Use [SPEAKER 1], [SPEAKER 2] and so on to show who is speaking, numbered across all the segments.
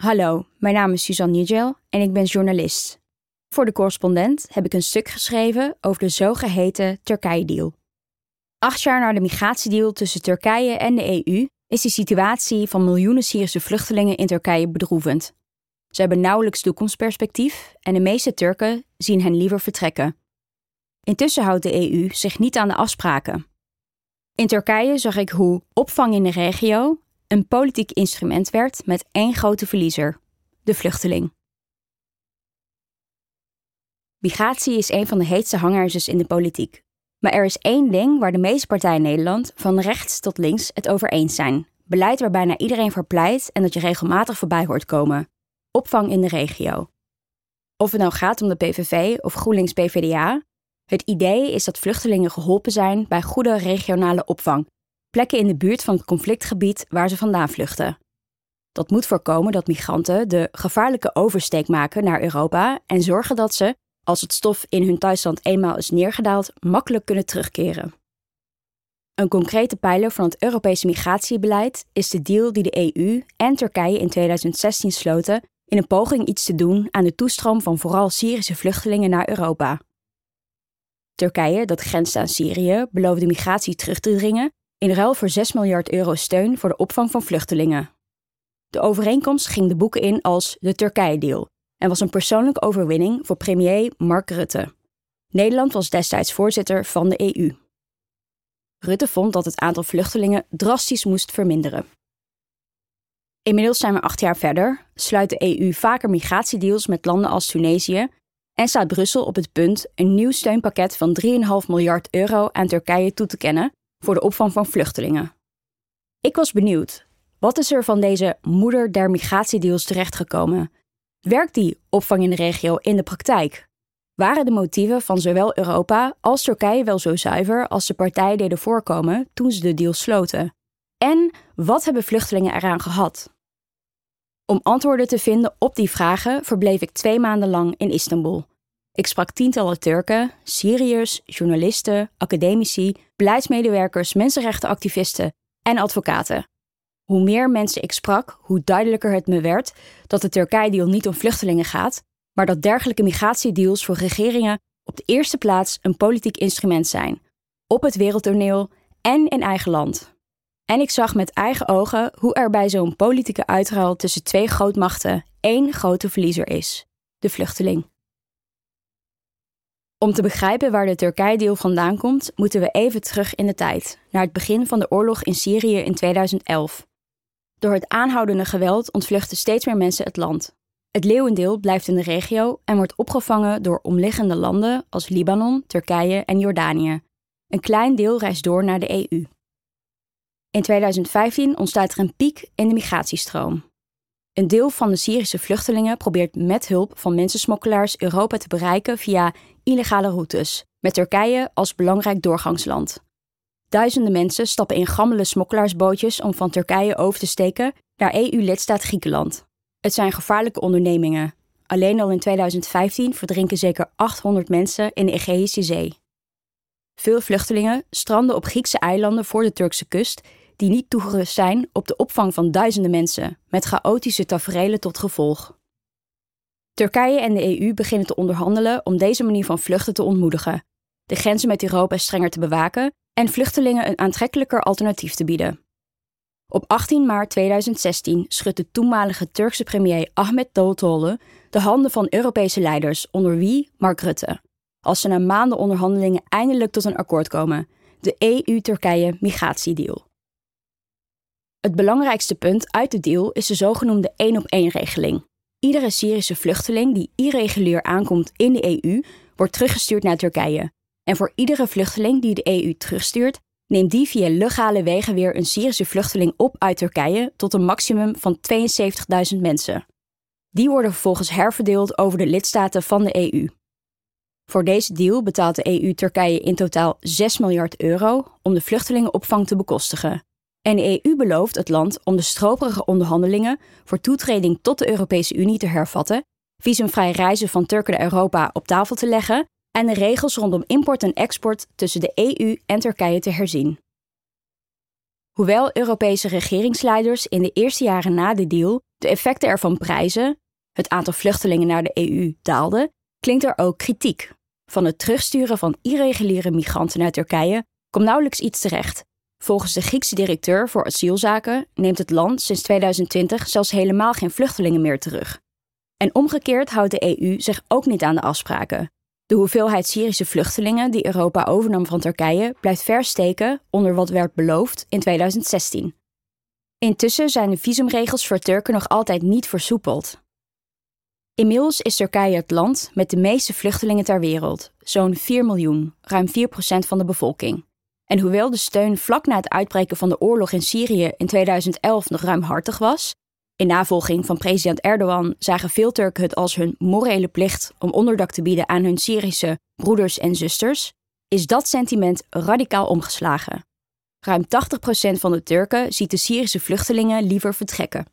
[SPEAKER 1] Hallo, mijn naam is Suzanne Nigel en ik ben journalist. Voor de correspondent heb ik een stuk geschreven over de zogeheten Turkije-deal. Acht jaar na de migratiedeal tussen Turkije en de EU is de situatie van miljoenen Syrische vluchtelingen in Turkije bedroevend. Ze hebben nauwelijks toekomstperspectief en de meeste Turken zien hen liever vertrekken. Intussen houdt de EU zich niet aan de afspraken. In Turkije zag ik hoe opvang in de regio een politiek instrument werd met één grote verliezer: de vluchteling. Migratie is een van de heetste hangijzers in de politiek. Maar er is één ding waar de meeste partijen in Nederland, van rechts tot links, het over eens zijn. Beleid waar bijna iedereen voor pleit en dat je regelmatig voorbij hoort komen. Opvang in de regio. Of het nou gaat om de PVV of GroenLinks PVDA, het idee is dat vluchtelingen geholpen zijn bij goede regionale opvang, plekken in de buurt van het conflictgebied waar ze vandaan vluchten. Dat moet voorkomen dat migranten de gevaarlijke oversteek maken naar Europa en zorgen dat ze, als het stof in hun thuisland eenmaal is neergedaald, makkelijk kunnen terugkeren. Een concrete pijler van het Europese migratiebeleid is de deal die de EU en Turkije in 2016 sloten in een poging iets te doen aan de toestroom van vooral Syrische vluchtelingen naar Europa. Turkije, dat grenst aan Syrië, beloofde migratie terug te dringen in ruil voor 6 miljard euro steun voor de opvang van vluchtelingen. De overeenkomst ging de boeken in als de Turkije-deal en was een persoonlijke overwinning voor premier Mark Rutte. Nederland was destijds voorzitter van de EU. Rutte vond dat het aantal vluchtelingen drastisch moest verminderen. Inmiddels zijn we acht jaar verder, sluit de EU vaker migratiedeals met landen als Tunesië en staat Brussel op het punt een nieuw steunpakket van 3,5 miljard euro aan Turkije toe te kennen voor de opvang van vluchtelingen. Ik was benieuwd, wat is er van deze moeder der migratiedeals terechtgekomen? Werkt die opvang in de regio in de praktijk? Waren de motieven van zowel Europa als Turkije wel zo zuiver als de partijen deden voorkomen toen ze de deal sloten? En wat hebben vluchtelingen eraan gehad? Om antwoorden te vinden op die vragen verbleef ik twee maanden lang in Istanbul. Ik sprak tientallen Turken, Syriërs, journalisten, academici, beleidsmedewerkers, mensenrechtenactivisten en advocaten. Hoe meer mensen ik sprak, hoe duidelijker het me werd dat de Turkije-deal niet om vluchtelingen gaat, maar dat dergelijke migratiedeals voor regeringen op de eerste plaats een politiek instrument zijn, op het wereldtoneel en in eigen land. En ik zag met eigen ogen hoe er bij zo'n politieke uitruil tussen twee grootmachten één grote verliezer is: de vluchteling. Om te begrijpen waar de Turkije-deal vandaan komt, moeten we even terug in de tijd, naar het begin van de oorlog in Syrië in 2011. Door het aanhoudende geweld ontvluchten steeds meer mensen het land. Het leeuwendeel blijft in de regio en wordt opgevangen door omliggende landen als Libanon, Turkije en Jordanië. Een klein deel reist door naar de EU. In 2015 ontstaat er een piek in de migratiestroom. Een deel van de Syrische vluchtelingen probeert met hulp van mensensmokkelaars Europa te bereiken via illegale routes, met Turkije als belangrijk doorgangsland. Duizenden mensen stappen in gammele smokkelaarsbootjes om van Turkije over te steken naar EU-lidstaat Griekenland. Het zijn gevaarlijke ondernemingen. Alleen al in 2015 verdrinken zeker 800 mensen in de Egeïsche Zee. Veel vluchtelingen stranden op Griekse eilanden voor de Turkse kust die niet toegerust zijn op de opvang van duizenden mensen, met chaotische taferelen tot gevolg. Turkije en de EU beginnen te onderhandelen om deze manier van vluchten te ontmoedigen, de grenzen met Europa strenger te bewaken en vluchtelingen een aantrekkelijker alternatief te bieden. Op 18 maart 2016 schudt de toenmalige Turkse premier Ahmet Davutoğlu de handen van Europese leiders, onder wie Mark Rutte, als ze na maanden onderhandelingen eindelijk tot een akkoord komen, de EU-Turkije migratiedeal. Het belangrijkste punt uit de deal is de zogenoemde één-op-één-regeling. Iedere Syrische vluchteling die irregulier aankomt in de EU wordt teruggestuurd naar Turkije. En voor iedere vluchteling die de EU terugstuurt, neemt die via legale wegen weer een Syrische vluchteling op uit Turkije tot een maximum van 72.000 mensen. Die worden vervolgens herverdeeld over de lidstaten van de EU. Voor deze deal betaalt de EU Turkije in totaal 6 miljard euro om de vluchtelingenopvang te bekostigen. En de EU belooft het land om de stroperige onderhandelingen voor toetreding tot de Europese Unie te hervatten, visumvrij reizen van Turken naar Europa op tafel te leggen en de regels rondom import en export tussen de EU en Turkije te herzien. Hoewel Europese regeringsleiders in de eerste jaren na de deal de effecten ervan prijzen, het aantal vluchtelingen naar de EU daalde, klinkt er ook kritiek. Van het terugsturen van irreguliere migranten naar Turkije komt nauwelijks iets terecht. Volgens de Griekse directeur voor asielzaken neemt het land sinds 2020 zelfs helemaal geen vluchtelingen meer terug. En omgekeerd houdt de EU zich ook niet aan de afspraken. De hoeveelheid Syrische vluchtelingen die Europa overnam van Turkije blijft ver steken onder wat werd beloofd in 2016. Intussen zijn de visumregels voor Turken nog altijd niet versoepeld. Inmiddels is Turkije het land met de meeste vluchtelingen ter wereld, zo'n 4 miljoen, ruim 4% van de bevolking. En hoewel de steun vlak na het uitbreken van de oorlog in Syrië in 2011 nog ruimhartig was, in navolging van president Erdogan zagen veel Turken het als hun morele plicht om onderdak te bieden aan hun Syrische broeders en zusters, is dat sentiment radicaal omgeslagen. Ruim 80% van de Turken ziet de Syrische vluchtelingen liever vertrekken.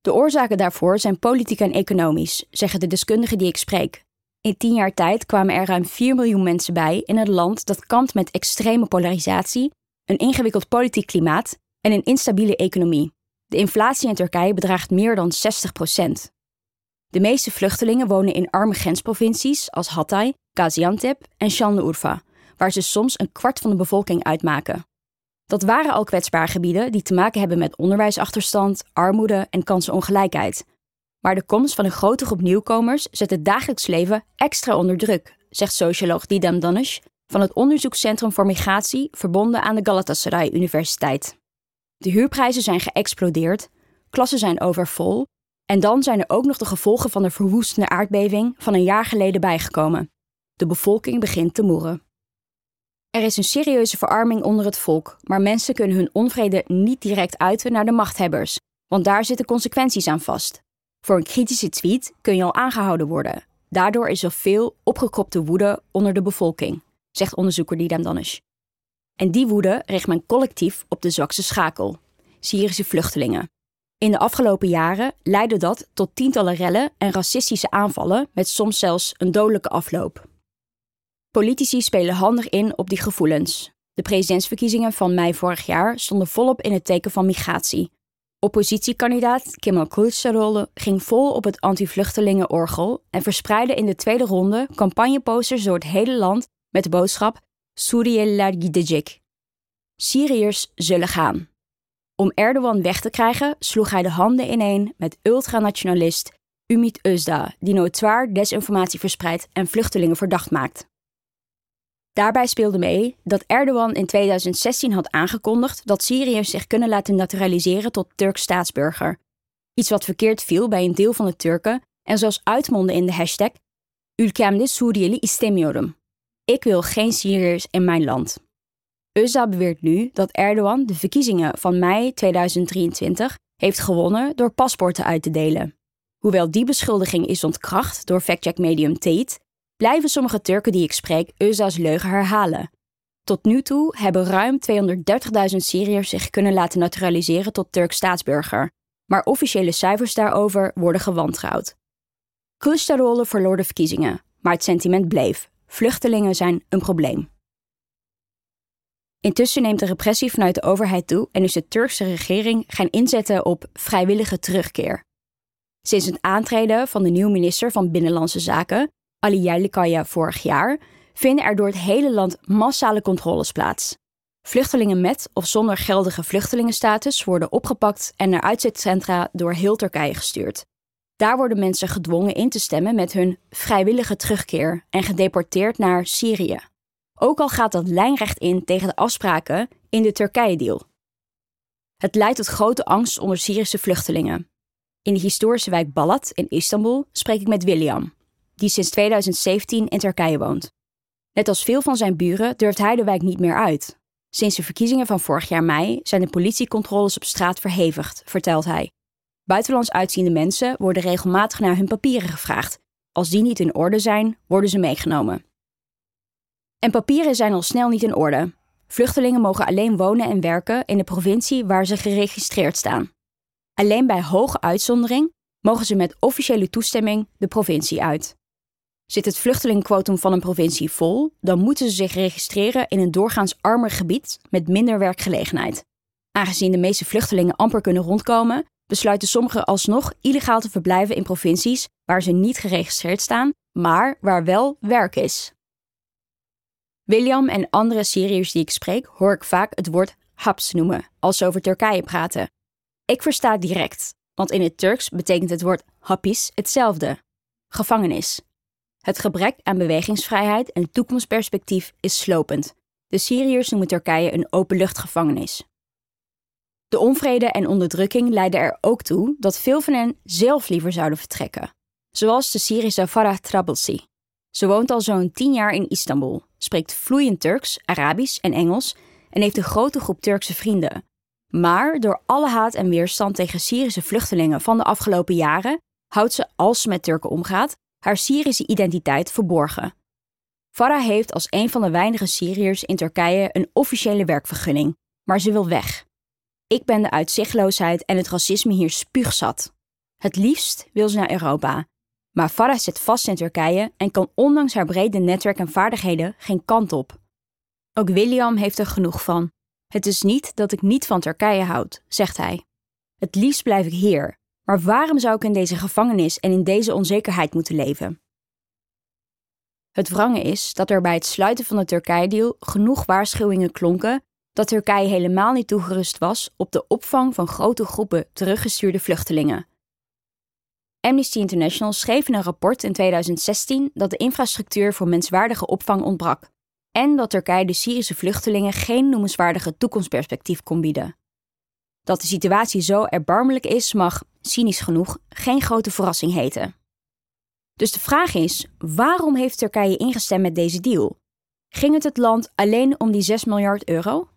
[SPEAKER 1] De oorzaken daarvoor zijn politiek en economisch, zeggen de deskundigen die ik spreek. In tien jaar tijd kwamen er ruim 4 miljoen mensen bij in een land dat kampt met extreme polarisatie, een ingewikkeld politiek klimaat en een instabiele economie. De inflatie in Turkije bedraagt meer dan 60% De meeste vluchtelingen wonen in arme grensprovincies als Hatay, Gaziantep en Şanlıurfa, waar ze soms een kwart van de bevolking uitmaken. Dat waren al kwetsbare gebieden die te maken hebben met onderwijsachterstand, armoede en kansenongelijkheid. Maar de komst van een grote groep nieuwkomers zet het dagelijks leven extra onder druk, zegt socioloog Didem Danish van het Onderzoekscentrum voor Migratie verbonden aan de Galatasaray Universiteit. De huurprijzen zijn geëxplodeerd, klassen zijn overvol en dan zijn er ook nog de gevolgen van de verwoestende aardbeving van een jaar geleden bijgekomen. De bevolking begint te moeren. Er is een serieuze verarming onder het volk, maar mensen kunnen hun onvrede niet direct uiten naar de machthebbers, want daar zitten consequenties aan vast. Voor een kritische tweet kun je al aangehouden worden. Daardoor is er veel opgekropte woede onder de bevolking, zegt onderzoeker Didam Danish. En die woede richt men collectief op de zwakste schakel, Syrische vluchtelingen. In de afgelopen jaren leidde dat tot tientallen rellen en racistische aanvallen met soms zelfs een dodelijke afloop. Politici spelen handig in op die gevoelens. De presidentsverkiezingen van mei vorig jaar stonden volop in het teken van migratie. Oppositiekandidaat Kemal Kılıçdaroğlu ging vol op het anti-vluchtelingen-orgel en verspreidde in de tweede ronde campagneposters door het hele land met de boodschap Suriyeliler gidecek. Syriërs zullen gaan. Om Erdogan weg te krijgen sloeg hij de handen ineen met ultranationalist Umit Özda, die notoire desinformatie verspreidt en vluchtelingen verdacht maakt. Daarbij speelde mee dat Erdogan in 2016 had aangekondigd dat Syriërs zich kunnen laten naturaliseren tot Turks staatsburger. Iets wat verkeerd viel bij een deel van de Turken en zelfs uitmondde in de hashtag Ülkemde Suriyeli istemiyorum. Ik wil geen Syriërs in mijn land. Özal beweert nu dat Erdogan de verkiezingen van mei 2023 heeft gewonnen door paspoorten uit te delen. Hoewel die beschuldiging is ontkracht door factcheck medium Tate, blijven sommige Turken die ik spreek Özal's leugen herhalen. Tot nu toe hebben ruim 230.000 Syriërs zich kunnen laten naturaliseren tot Turks staatsburger, maar officiële cijfers daarover worden gewantrouwd. Kılıçdaroğlu verloor de verkiezingen, maar het sentiment bleef. Vluchtelingen zijn een probleem. Intussen neemt de repressie vanuit de overheid toe en is de Turkse regering gaan inzetten op vrijwillige terugkeer. Sinds het aantreden van de nieuwe minister van Binnenlandse Zaken, Ali Yerlikaya vorig jaar, vinden er door het hele land massale controles plaats. Vluchtelingen met of zonder geldige vluchtelingenstatus worden opgepakt en naar uitzetcentra door heel Turkije gestuurd. Daar worden mensen gedwongen in te stemmen met hun vrijwillige terugkeer en gedeporteerd naar Syrië. Ook al gaat dat lijnrecht in tegen de afspraken in de Turkije-deal. Het leidt tot grote angst onder Syrische vluchtelingen. In de historische wijk Balat in Istanbul spreek ik met William, die sinds 2017 in Turkije woont. Net als veel van zijn buren durft hij de wijk niet meer uit. Sinds de verkiezingen van vorig jaar mei zijn de politiecontroles op straat verhevigd, vertelt hij. Buitenlands uitziende mensen worden regelmatig naar hun papieren gevraagd. Als die niet in orde zijn, worden ze meegenomen. En papieren zijn al snel niet in orde. Vluchtelingen mogen alleen wonen en werken in de provincie waar ze geregistreerd staan. Alleen bij hoge uitzondering mogen ze met officiële toestemming de provincie uit. Zit het vluchtelingenquotum van een provincie vol, dan moeten ze zich registreren in een doorgaans armer gebied met minder werkgelegenheid. Aangezien de meeste vluchtelingen amper kunnen rondkomen, besluiten sommigen alsnog illegaal te verblijven in provincies waar ze niet geregistreerd staan, maar waar wel werk is. William en andere Syriërs die ik spreek, hoor ik vaak het woord haps noemen als ze over Turkije praten. Ik versta direct, want in het Turks betekent het woord hapis hetzelfde: gevangenis. Het gebrek aan bewegingsvrijheid en toekomstperspectief is slopend. De Syriërs noemen Turkije een openluchtgevangenis. De onvrede en onderdrukking leiden er ook toe dat veel van hen zelf liever zouden vertrekken. Zoals de Syrische Farah Trablsi. Ze woont al zo'n tien jaar in Istanbul, spreekt vloeiend Turks, Arabisch en Engels en heeft een grote groep Turkse vrienden. Maar door alle haat en weerstand tegen Syrische vluchtelingen van de afgelopen jaren houdt ze, als ze met Turken omgaat, haar Syrische identiteit verborgen. Farah heeft als een van de weinige Syriërs in Turkije een officiële werkvergunning, maar ze wil weg. Ik ben de uitzichtloosheid en het racisme hier spuugzat. Het liefst wil ze naar Europa. Maar Farah zit vast in Turkije en kan ondanks haar brede netwerk en vaardigheden geen kant op. Ook William heeft er genoeg van. Het is niet dat ik niet van Turkije houd, zegt hij. Het liefst blijf ik hier, maar waarom zou ik in deze gevangenis en in deze onzekerheid moeten leven? Het wrange is dat er bij het sluiten van de Turkije-deal genoeg waarschuwingen klonken dat Turkije helemaal niet toegerust was op de opvang van grote groepen teruggestuurde vluchtelingen. Amnesty International schreef in een rapport in 2016 dat de infrastructuur voor menswaardige opvang ontbrak en dat Turkije de Syrische vluchtelingen geen noemenswaardige toekomstperspectief kon bieden. Dat de situatie zo erbarmelijk is, mag, cynisch genoeg, geen grote verrassing heten. Dus de vraag is: waarom heeft Turkije ingestemd met deze deal? Ging het het land alleen om die 6 miljard euro?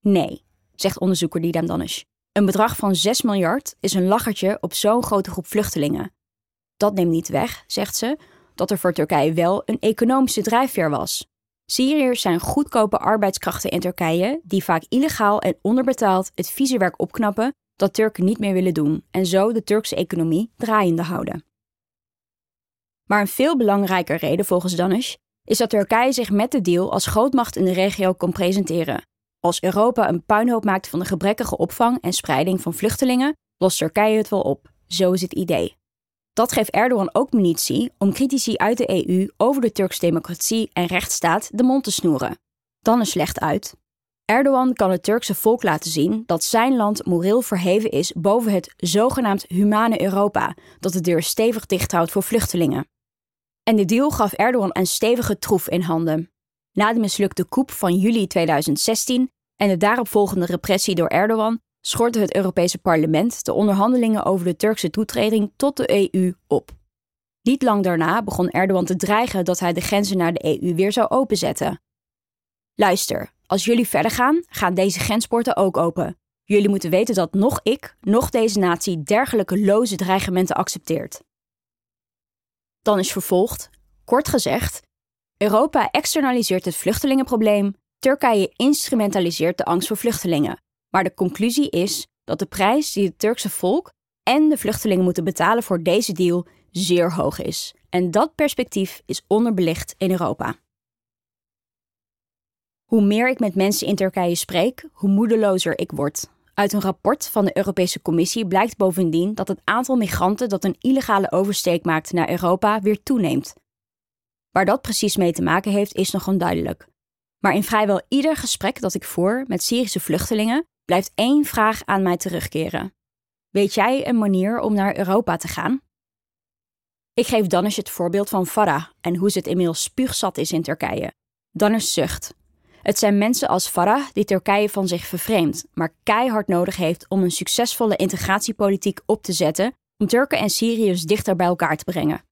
[SPEAKER 1] Nee, zegt onderzoeker Didam Danish. Een bedrag van 6 miljard is een lachertje op zo'n grote groep vluchtelingen. Dat neemt niet weg, zegt ze, dat er voor Turkije wel een economische drijfveer was. Syriërs zijn goedkope arbeidskrachten in Turkije die vaak illegaal en onderbetaald het vieze werk opknappen dat Turken niet meer willen doen en zo de Turkse economie draaiende houden. Maar een veel belangrijker reden volgens Danish is dat Turkije zich met de deal als grootmacht in de regio kon presenteren als Europa een puinhoop maakt van de gebrekkige opvang en spreiding van vluchtelingen, lost Turkije het wel op. Zo is het idee. Dat geeft Erdogan ook munitie om critici uit de EU over de Turkse democratie en rechtsstaat de mond te snoeren. Dan is slecht uit. Erdogan kan het Turkse volk laten zien dat zijn land moreel verheven is boven het zogenaamd humane Europa, dat de deur stevig dichthoudt voor vluchtelingen. En de deal gaf Erdogan een stevige troef in handen. Na de mislukte coup van juli 2016 en de daaropvolgende repressie door Erdogan schortte het Europese parlement de onderhandelingen over de Turkse toetreding tot de EU op. Niet lang daarna begon Erdogan te dreigen dat hij de grenzen naar de EU weer zou openzetten. Luister, als jullie verder gaan, gaan deze grenspoorten ook open. Jullie moeten weten dat nog ik, nog deze natie dergelijke loze dreigementen accepteert. Dan is vervolgd, kort gezegd, Europa externaliseert het vluchtelingenprobleem, Turkije instrumentaliseert de angst voor vluchtelingen. Maar de conclusie is dat de prijs die het Turkse volk en de vluchtelingen moeten betalen voor deze deal zeer hoog is. En dat perspectief is onderbelicht in Europa. Hoe meer ik met mensen in Turkije spreek, hoe moedelozer ik word. Uit een rapport van de Europese Commissie blijkt bovendien dat het aantal migranten dat een illegale oversteek maakt naar Europa weer toeneemt. Waar dat precies mee te maken heeft, is nog onduidelijk. Maar in vrijwel ieder gesprek dat ik voer met Syrische vluchtelingen blijft één vraag aan mij terugkeren. Weet jij een manier om naar Europa te gaan? Ik geef Danis het voorbeeld van Farah en hoe ze het inmiddels spuugzat is in Turkije. Danis zucht. Het zijn mensen als Farah die Turkije van zich vervreemdt, maar keihard nodig heeft om een succesvolle integratiepolitiek op te zetten om Turken en Syriërs dichter bij elkaar te brengen.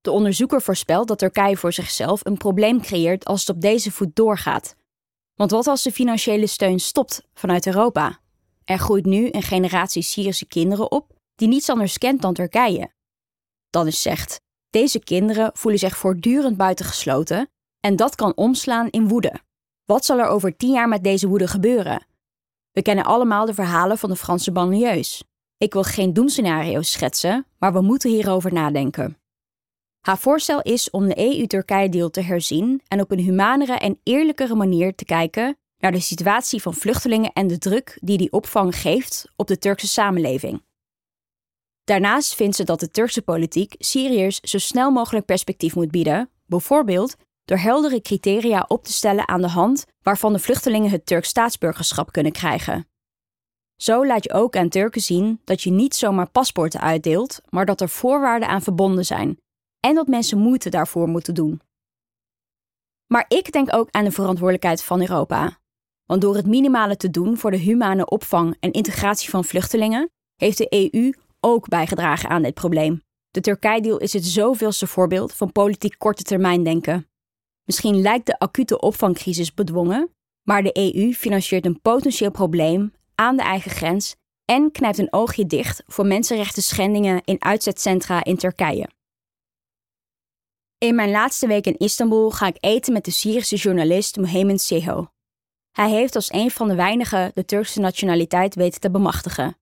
[SPEAKER 1] De onderzoeker voorspelt dat Turkije voor zichzelf een probleem creëert als het op deze voet doorgaat. Want wat als de financiële steun stopt vanuit Europa? Er groeit nu een generatie Syrische kinderen op die niets anders kent dan Turkije. Dan is zegt, deze kinderen voelen zich voortdurend buitengesloten en dat kan omslaan in woede. Wat zal er over tien jaar met deze woede gebeuren? We kennen allemaal de verhalen van de Franse banlieues. Ik wil geen doemscenario's schetsen, maar we moeten hierover nadenken. Haar voorstel is om de EU-Turkije-deal te herzien en op een humanere en eerlijkere manier te kijken naar de situatie van vluchtelingen en de druk die die opvang geeft op de Turkse samenleving. Daarnaast vindt ze dat de Turkse politiek Syriërs zo snel mogelijk perspectief moet bieden, bijvoorbeeld door heldere criteria op te stellen aan de hand waarvan de vluchtelingen het Turks staatsburgerschap kunnen krijgen. Zo laat je ook aan Turken zien dat je niet zomaar paspoorten uitdeelt, maar dat er voorwaarden aan verbonden zijn en dat mensen moeite daarvoor moeten doen. Maar ik denk ook aan de verantwoordelijkheid van Europa. Want door het minimale te doen voor de humane opvang en integratie van vluchtelingen, heeft de EU ook bijgedragen aan dit probleem. De Turkije-deal is het zoveelste voorbeeld van politiek korte termijn denken. Misschien lijkt de acute opvangcrisis bedwongen, maar de EU financiert een potentieel probleem aan de eigen grens en knijpt een oogje dicht voor mensenrechten schendingen in uitzetcentra in Turkije. In mijn laatste week in Istanbul ga ik eten met de Syrische journalist Mohamed Seho. Hij heeft als een van de weinigen de Turkse nationaliteit weten te bemachtigen.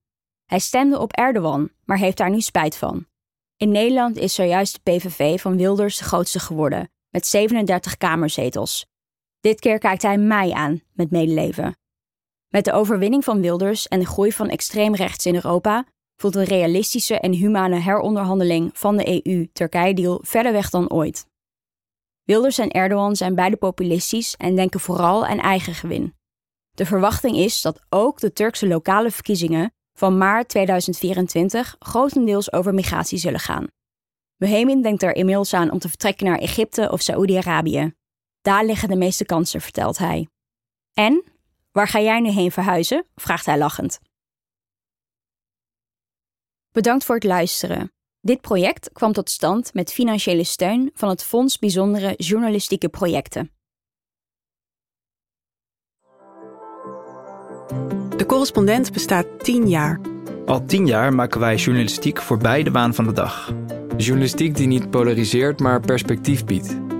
[SPEAKER 1] Hij stemde op Erdogan, maar heeft daar nu spijt van. In Nederland is zojuist de PVV van Wilders de grootste geworden, met 37 kamerzetels. Dit keer kijkt hij mij aan met medeleven. Met de overwinning van Wilders en de groei van extreem rechts in Europa voelt een realistische en humane heronderhandeling van de EU-Turkije-deal verder weg dan ooit. Wilders en Erdogan zijn beide populistisch en denken vooral aan eigen gewin. De verwachting is dat ook de Turkse lokale verkiezingen van maart 2024 grotendeels over migratie zullen gaan. Behemin denkt er inmiddels aan om te vertrekken naar Egypte of Saoedi-Arabië. Daar liggen de meeste kansen, vertelt hij. En, waar ga jij nu heen verhuizen? vraagt hij lachend. Bedankt voor het luisteren. Dit project kwam tot stand met financiële steun van het Fonds Bijzondere Journalistieke Projecten.
[SPEAKER 2] De correspondent bestaat tien jaar.
[SPEAKER 3] Al tien jaar maken wij journalistiek voor beide baan van de dag.
[SPEAKER 4] Journalistiek die niet polariseert, maar perspectief biedt.